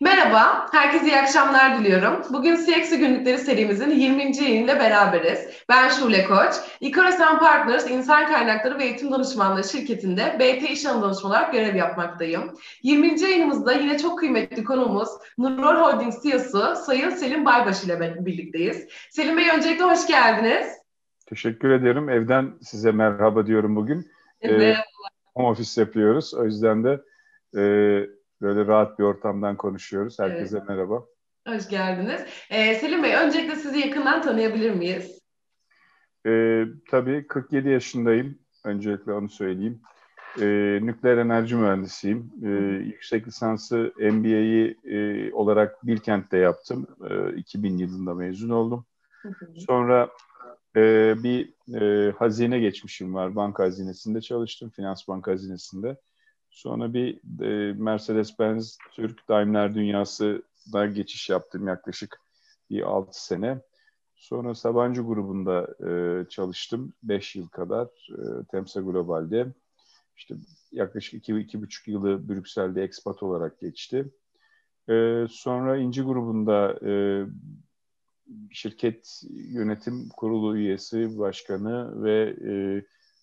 Merhaba, herkese iyi akşamlar diliyorum. Bugün CX Günlükleri serimizin 20. yayınıyla beraberiz. Ben Şule Koç. Ikorasan Partners İnsan Kaynakları ve Eğitim Danışmanlığı şirketinde BT İş Anı Danışmanı olarak görev yapmaktayım. 20. yayınımızda yine çok kıymetli konuğumuz Nurol Holding CEO'su Sayın Selim Baybaş ile birlikteyiz. Selim Bey öncelikle hoş geldiniz. Teşekkür ederim. Evden size merhaba diyorum bugün. Evet. Ee, home office yapıyoruz. O yüzden de e, Böyle rahat bir ortamdan konuşuyoruz. Herkese evet. merhaba. Hoş geldiniz. Ee, Selim Bey, öncelikle sizi yakından tanıyabilir miyiz? Ee, tabii 47 yaşındayım. Öncelikle onu söyleyeyim. Ee, nükleer enerji mühendisiyim. Ee, yüksek lisansı MBA'yi e, olarak Bilkent'te yaptım. Ee, 2000 yılında mezun oldum. Sonra e, bir e, hazine geçmişim var. Banka hazinesinde çalıştım. Finans banka hazinesinde. Sonra bir e, Mercedes-Benz Türk Daimler dünyasına geçiş yaptım yaklaşık bir 6 sene. Sonra Sabancı grubunda e, çalıştım 5 yıl kadar e, Temsa Global'de. İşte yaklaşık 2-2,5 yılı Brüksel'de expat olarak geçti. E, sonra İnci grubunda e, şirket yönetim kurulu üyesi, başkanı ve e,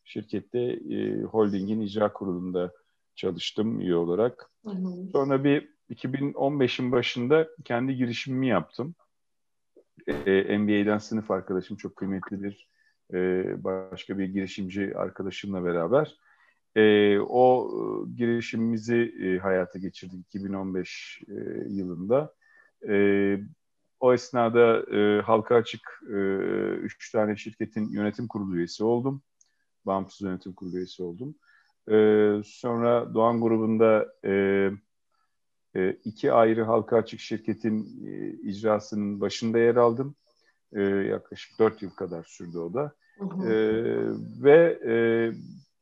şirkette e, holdingin icra kurulunda çalıştım üye olarak. Hı hı. Sonra bir 2015'in başında kendi girişimimi yaptım. Ee, MBA'den sınıf arkadaşım çok kıymetlidir. Ee, başka bir girişimci arkadaşımla beraber. Ee, o e, girişimimizi e, hayata geçirdik 2015 e, yılında. E, o esnada e, halka açık e, üç tane şirketin yönetim kurulu üyesi oldum. Bağımsız yönetim kurulu üyesi oldum. E, sonra Doğan grubunda e, e, iki ayrı halka açık şirketin e, icrasının başında yer aldım. E, yaklaşık dört yıl kadar sürdü o da. Hı hı. E, ve e,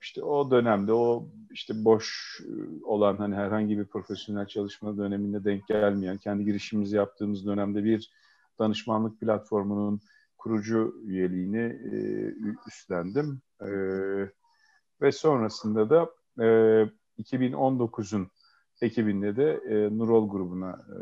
işte o dönemde o işte boş olan hani herhangi bir profesyonel çalışma döneminde denk gelmeyen kendi girişimimizi yaptığımız dönemde bir danışmanlık platformunun kurucu üyeliğini e, üstlendim. E, ve sonrasında da e, 2019'un ekibinde de e, Nurol grubuna e,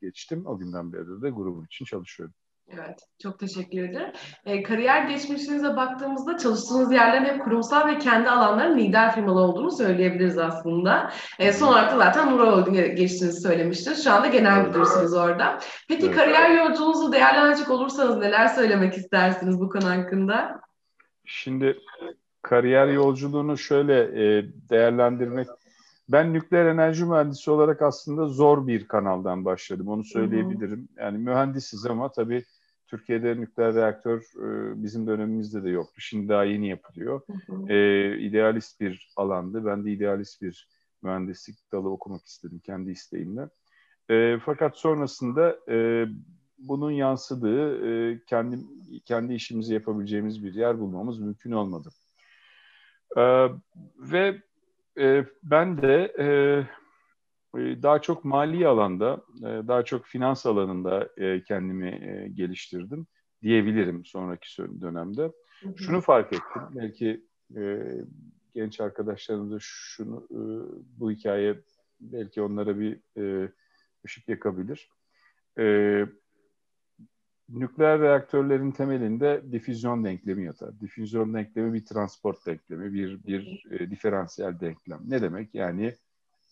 geçtim. O günden beri de grubun için çalışıyorum. Evet, çok teşekkür ederim. E, kariyer geçmişinize baktığımızda çalıştığınız yerlerin hep kurumsal ve kendi alanların lider firmalı olduğunu söyleyebiliriz aslında. E, son olarak da zaten Nurol Holding'e geçtiğinizi söylemiştiniz. Şu anda genel müdürsünüz orada. Peki evet. kariyer yolculuğunuzu değerlendirecek olursanız neler söylemek istersiniz bu konu hakkında? Şimdi kariyer yolculuğunu şöyle e, değerlendirmek. Ben nükleer enerji mühendisi olarak aslında zor bir kanaldan başladım. Onu söyleyebilirim. Yani mühendisiz ama tabii Türkiye'de nükleer reaktör e, bizim dönemimizde de yoktu. Şimdi daha yeni yapılıyor. E, idealist bir alandı. Ben de idealist bir mühendislik dalı okumak istedim kendi isteğimle. E, fakat sonrasında e, bunun yansıdığı e, kendi kendi işimizi yapabileceğimiz bir yer bulmamız mümkün olmadı. Ee, ve e, ben de e, e, daha çok mali alanda, e, daha çok finans alanında e, kendimi e, geliştirdim diyebilirim sonraki dönemde. Şunu fark ettim, belki e, genç arkadaşlarımıza şunu e, bu hikaye belki onlara bir e, ışık yakabilir. E, nükleer reaktörlerin temelinde difüzyon denklemi yatar. Difüzyon denklemi bir transport denklemi, bir bir e, diferansiyel denklem. Ne demek? Yani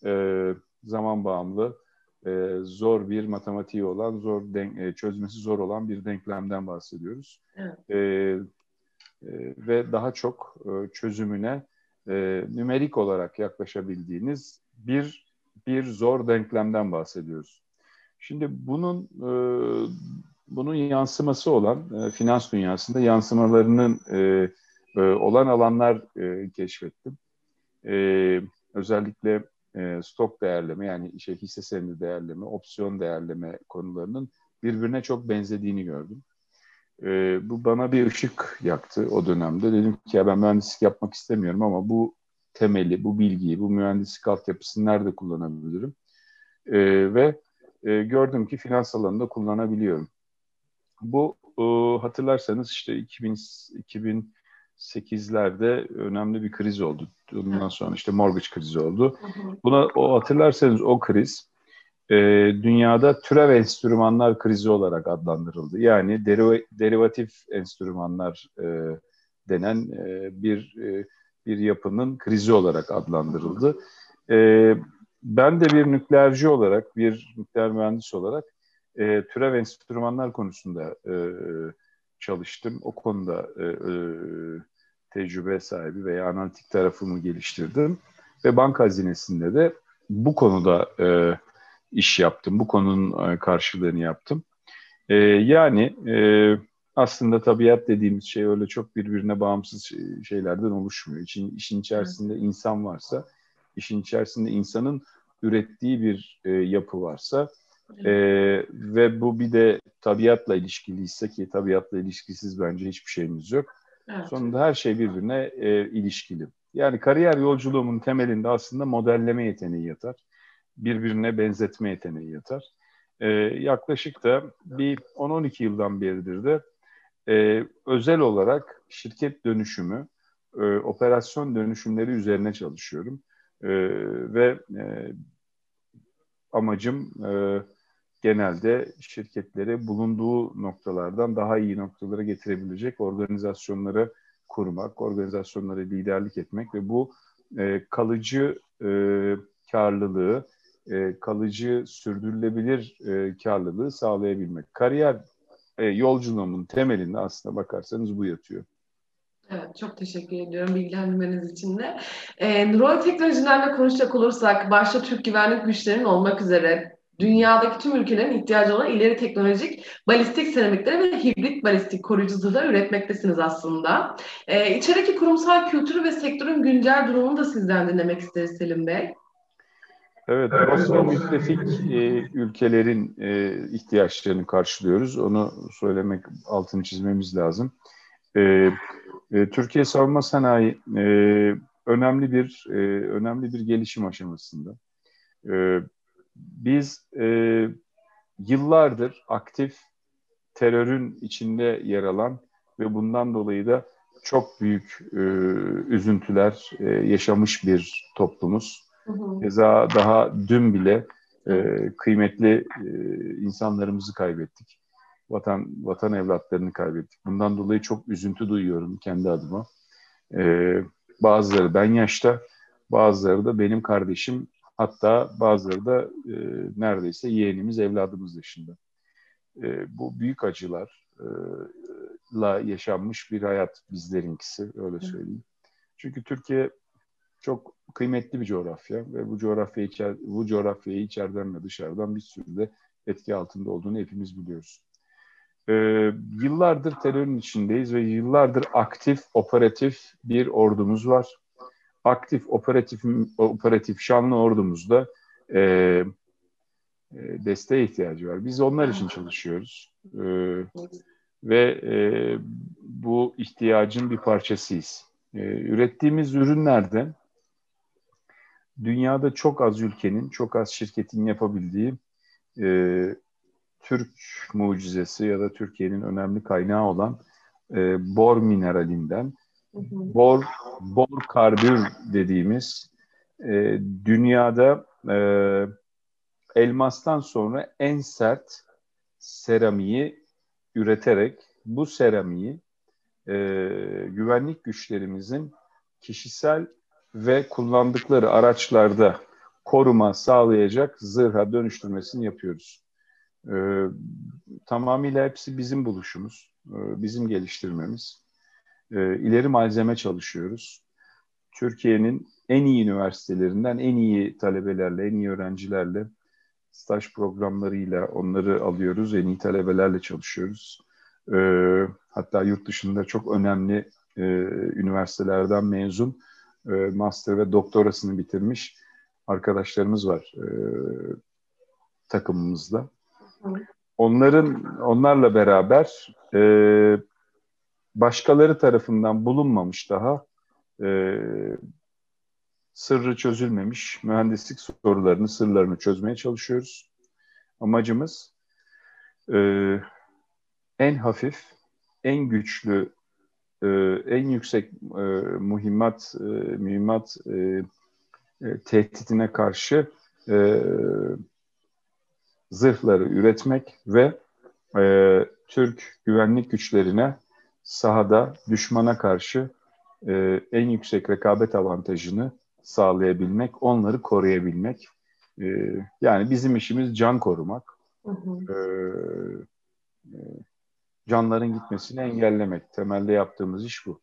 e, zaman bağımlı, e, zor bir matematiği olan, zor denk, e, çözmesi zor olan bir denklemden bahsediyoruz. Evet. E, e, ve daha çok e, çözümüne e, nümerik olarak yaklaşabildiğiniz bir bir zor denklemden bahsediyoruz. Şimdi bunun e, bunun yansıması olan e, finans dünyasında yansımalarının e, e, olan alanlar e, keşfettim. E, özellikle e, stok değerleme yani şey hisse senedi değerleme, opsiyon değerleme konularının birbirine çok benzediğini gördüm. E, bu bana bir ışık yaktı o dönemde. Dedim ki ya ben mühendislik yapmak istemiyorum ama bu temeli, bu bilgiyi, bu mühendislik altyapısını nerede kullanabilirim? E, ve e, gördüm ki finans alanında kullanabiliyorum. Bu e, hatırlarsanız işte 2000, 2008'lerde önemli bir kriz oldu. Ondan sonra işte mortgage krizi oldu. Buna o hatırlarsanız o kriz e, dünyada türev enstrümanlar krizi olarak adlandırıldı. Yani deri, derivatif enstrümanlar e, denen e, bir e, bir yapının krizi olarak adlandırıldı. E, ben de bir nükleerci olarak, bir nükleer mühendis olarak e, türev enstrümanlar konusunda e, çalıştım. O konuda e, e, tecrübe sahibi veya analitik tarafımı geliştirdim. Ve banka hazinesinde de bu konuda e, iş yaptım. Bu konunun e, karşılığını yaptım. E, yani e, aslında tabiat dediğimiz şey öyle çok birbirine bağımsız şeylerden oluşmuyor. İşin, işin içerisinde insan varsa, işin içerisinde insanın ürettiği bir e, yapı varsa e, ve bu bir de tabiatla ilişkiliyse ki tabiatla ilişkisiz bence hiçbir şeyimiz yok. Evet. Sonunda her şey birbirine e, ilişkili. Yani kariyer yolculuğumun temelinde aslında modelleme yeteneği yatar. Birbirine benzetme yeteneği yatar. E, yaklaşık da bir 10-12 yıldan beridir de e, özel olarak şirket dönüşümü, e, operasyon dönüşümleri üzerine çalışıyorum. E, ve e, amacım e, genelde şirketleri bulunduğu noktalardan daha iyi noktalara getirebilecek organizasyonları kurmak, organizasyonlara liderlik etmek ve bu e, kalıcı e, karlılığı, e, kalıcı sürdürülebilir e, karlılığı sağlayabilmek. Kariyer e, yolculuğumun temelinde aslında bakarsanız bu yatıyor. Evet, çok teşekkür ediyorum bilgilendirmeniz için de. E, Nurol teknolojilerle konuşacak olursak, başta Türk güvenlik güçlerinin olmak üzere dünyadaki tüm ülkelerin ihtiyacı olan ileri teknolojik balistik seramikleri ve hibrit balistik koruyucu zırhlar üretmektesiniz aslında. E, içerideki kurumsal kültürü ve sektörün güncel durumunu da sizden dinlemek isteriz Selim Bey. Evet, Osmanlı müttefik e, ülkelerin e, ihtiyaçlarını karşılıyoruz. Onu söylemek, altını çizmemiz lazım. E, e, Türkiye savunma sanayi e, önemli bir e, önemli bir gelişim aşamasında. E, biz e, yıllardır aktif terörün içinde yer alan ve bundan dolayı da çok büyük e, üzüntüler e, yaşamış bir toplumuz. Keza daha dün bile e, kıymetli e, insanlarımızı kaybettik. Vatan vatan evlatlarını kaybettik. Bundan dolayı çok üzüntü duyuyorum kendi adıma. E, bazıları ben yaşta, bazıları da benim kardeşim, hatta bazıları da e, neredeyse yeğenimiz, evladımız dışında. E, bu büyük acılarla yaşanmış bir hayat bizlerinkisi, öyle söyleyeyim. Çünkü Türkiye çok kıymetli bir coğrafya ve bu coğrafya içer, bu coğrafyayı içeriden ve dışarıdan bir sürü de etki altında olduğunu hepimiz biliyoruz. Ee, yıllardır terörün içindeyiz ve yıllardır aktif, operatif bir ordumuz var. Aktif, operatif, operatif şanlı ordumuzda e, e, desteğe ihtiyacı var. Biz onlar için çalışıyoruz. E, ve e, bu ihtiyacın bir parçasıyız. E, ürettiğimiz ürünlerden dünyada çok az ülkenin, çok az şirketin yapabildiği e, Türk mucizesi ya da Türkiye'nin önemli kaynağı olan e, bor mineralinden bor bor karbür dediğimiz e, dünyada e, elmastan sonra en sert seramiği üreterek bu seramiği e, güvenlik güçlerimizin kişisel ve kullandıkları araçlarda koruma sağlayacak zırha dönüştürmesini yapıyoruz. Ee, tamamıyla hepsi bizim buluşumuz, e, bizim geliştirmemiz. Ee, ileri malzeme çalışıyoruz. Türkiye'nin en iyi üniversitelerinden en iyi talebelerle, en iyi öğrencilerle staj programlarıyla onları alıyoruz. En iyi talebelerle çalışıyoruz. Ee, hatta yurt dışında çok önemli e, üniversitelerden mezun e, master ve doktorasını bitirmiş arkadaşlarımız var e, takımımızda. Onların onlarla beraber e, başkaları tarafından bulunmamış daha e, sırrı çözülmemiş mühendislik sorularını, sırlarını çözmeye çalışıyoruz. Amacımız e, en hafif, en güçlü e, en yüksek e, muhimmat e, mühimmat e, e, tehditine karşı e, zırhları üretmek ve e, Türk güvenlik güçlerine sahada düşmana karşı e, en yüksek rekabet avantajını sağlayabilmek, onları koruyabilmek. E, yani bizim işimiz can korumak. Hı hı. E, e, canların gitmesini engellemek. Temelde yaptığımız iş bu.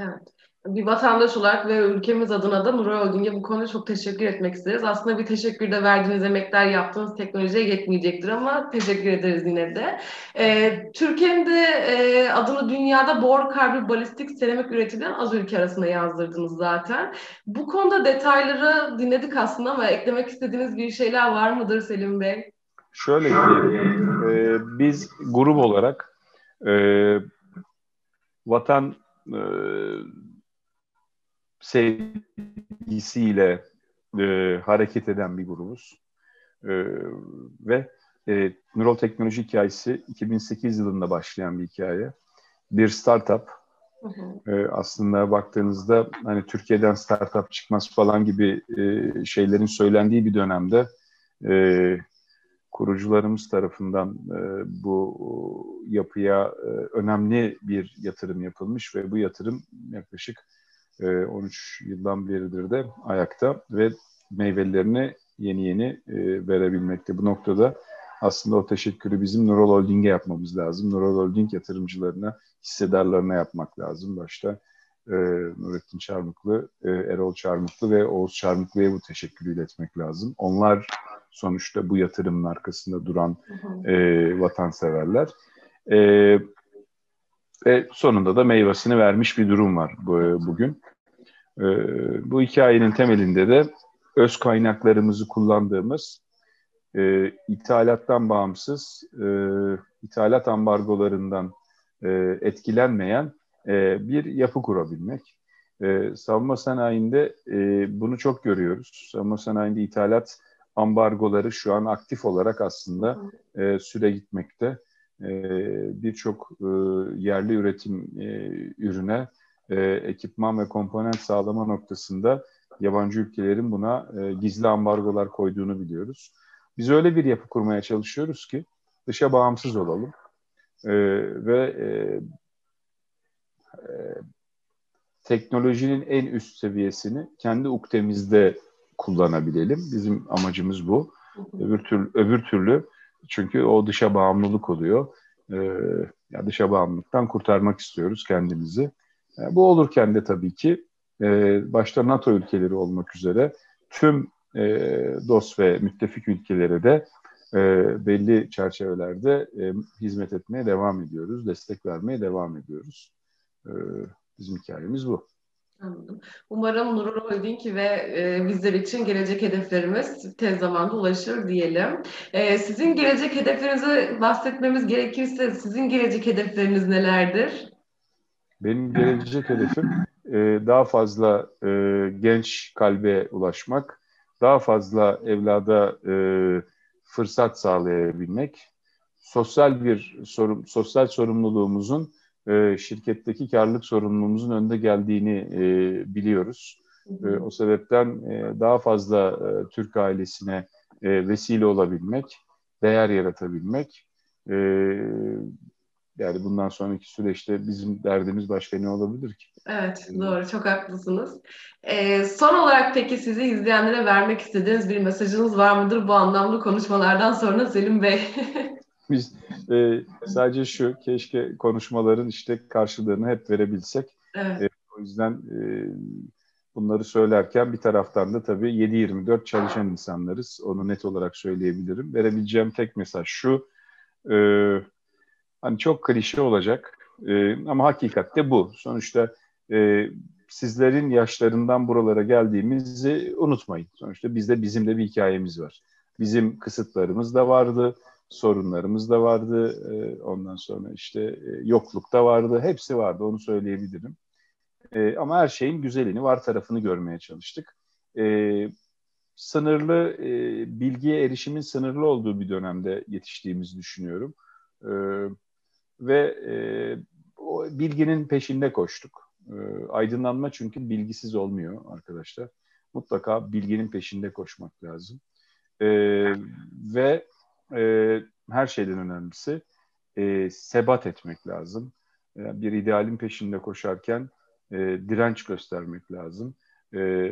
Evet bir vatandaş olarak ve ülkemiz adına da Nuray Holding'e bu konuda çok teşekkür etmek isteriz. Aslında bir teşekkür de verdiğiniz emekler yaptığınız teknolojiye yetmeyecektir ama teşekkür ederiz yine de. Ee, Türkiye'nin de e, adını dünyada bor karbür balistik seramik üretilen az ülke arasında yazdırdınız zaten. Bu konuda detayları dinledik aslında ama eklemek istediğiniz bir şeyler var mıdır Selim Bey? Şöyle diyelim, e, biz grup olarak e, vatan e, sevgisiyle e, hareket eden bir grubuz. E, ve e, Neural Teknoloji hikayesi 2008 yılında başlayan bir hikaye. Bir startup. Hı hı. E, aslında baktığınızda hani Türkiye'den startup çıkmaz falan gibi e, şeylerin söylendiği bir dönemde e, kurucularımız tarafından e, bu yapıya e, önemli bir yatırım yapılmış ve bu yatırım yaklaşık 13 ee, yıldan beridir de ayakta ve meyvelerini yeni yeni e, verebilmekte. Bu noktada aslında o teşekkürü bizim Neural Holding'e yapmamız lazım. Neural Holding yatırımcılarına, hissedarlarına yapmak lazım. Başta e, Nurettin Çarmıklı, e, Erol Çarmıklı ve Oğuz Çarmıklı'ya bu teşekkürü iletmek lazım. Onlar sonuçta bu yatırımın arkasında duran e, vatanseverler. E, ve sonunda da meyvesini vermiş bir durum var bu, bugün. E, bu hikayenin temelinde de öz kaynaklarımızı kullandığımız e, ithalattan bağımsız, e, ithalat ambargolarından e, etkilenmeyen e, bir yapı kurabilmek. E, savunma sanayinde e, bunu çok görüyoruz. Savunma sanayinde ithalat ambargoları şu an aktif olarak aslında e, süre gitmekte. E, Birçok e, yerli üretim e, ürüne e, ekipman ve komponent sağlama noktasında yabancı ülkelerin buna e, gizli ambargolar koyduğunu biliyoruz. Biz öyle bir yapı kurmaya çalışıyoruz ki dışa bağımsız olalım e, ve e, e, teknolojinin en üst seviyesini kendi uktemizde kullanabilelim. Bizim amacımız bu. Öbür türlü, öbür türlü çünkü o dışa bağımlılık oluyor. E, ya dışa bağımlılıktan kurtarmak istiyoruz kendimizi. E, bu olurken de tabii ki e, başta NATO ülkeleri olmak üzere tüm e, dost ve müttefik ülkelere de e, belli çerçevelerde e, hizmet etmeye devam ediyoruz, destek vermeye devam ediyoruz. E, bizim hikayemiz bu. Umarım Nurul Holding ve e, bizler için gelecek hedeflerimiz tez zamanda ulaşır diyelim. E, sizin gelecek hedeflerinizi bahsetmemiz gerekirse sizin gelecek hedefleriniz nelerdir? Benim gelecek hedefim e, daha fazla e, genç kalbe ulaşmak, daha fazla evlada e, fırsat sağlayabilmek, sosyal bir sorum, sosyal sorumluluğumuzun e, şirketteki karlılık sorumluluğumuzun önde geldiğini e, biliyoruz. E, o sebepten e, daha fazla e, Türk ailesine e, vesile olabilmek, değer yaratabilmek, e, yani bundan sonraki süreçte bizim derdimiz başka ne olabilir ki? Evet doğru çok haklısınız. Ee, son olarak peki sizi izleyenlere vermek istediğiniz bir mesajınız var mıdır bu anlamlı konuşmalardan sonra Selim Bey? Biz e, sadece şu keşke konuşmaların işte karşılığını hep verebilsek. Evet. E, o yüzden e, bunları söylerken bir taraftan da tabii 7-24 çalışan insanlarız. Onu net olarak söyleyebilirim. Verebileceğim tek mesaj şu. E, hani çok klişe olacak e, ama hakikatte bu. Sonuçta e, sizlerin yaşlarından buralara geldiğimizi unutmayın. Sonuçta bizde bizim de bir hikayemiz var. Bizim kısıtlarımız da vardı, sorunlarımız da vardı. E, ondan sonra işte e, yokluk da vardı. Hepsi vardı onu söyleyebilirim. E, ama her şeyin güzelini, var tarafını görmeye çalıştık. E, sınırlı e, bilgiye erişimin sınırlı olduğu bir dönemde yetiştiğimizi düşünüyorum. Ve e, bilginin peşinde koştuk. Aydınlanma çünkü bilgisiz olmuyor arkadaşlar. Mutlaka bilginin peşinde koşmak lazım. Ve e, her şeyden önemlisi e, sebat etmek lazım. E, bir idealin peşinde koşarken e, direnç göstermek lazım. E,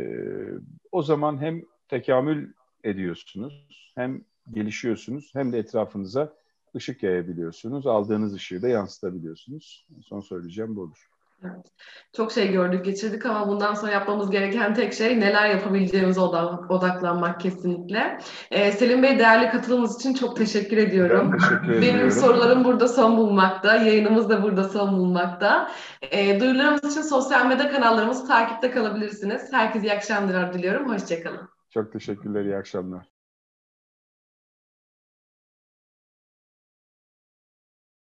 o zaman hem tekamül ediyorsunuz, hem gelişiyorsunuz, hem de etrafınıza ışık yayabiliyorsunuz. Aldığınız ışığı da yansıtabiliyorsunuz. Son söyleyeceğim bu olur. Evet. Çok şey gördük, geçirdik ama bundan sonra yapmamız gereken tek şey neler yapabileceğimize odaklanmak kesinlikle. Ee, Selim Bey değerli katılımınız için çok teşekkür ediyorum. Ben teşekkür Benim ediyorum. sorularım burada son bulmakta, yayınımız da burada son bulmakta. Ee, duyurularımız için sosyal medya kanallarımızı takipte kalabilirsiniz. Herkese iyi akşamlar diliyorum. Hoşçakalın. Çok teşekkürler, iyi akşamlar.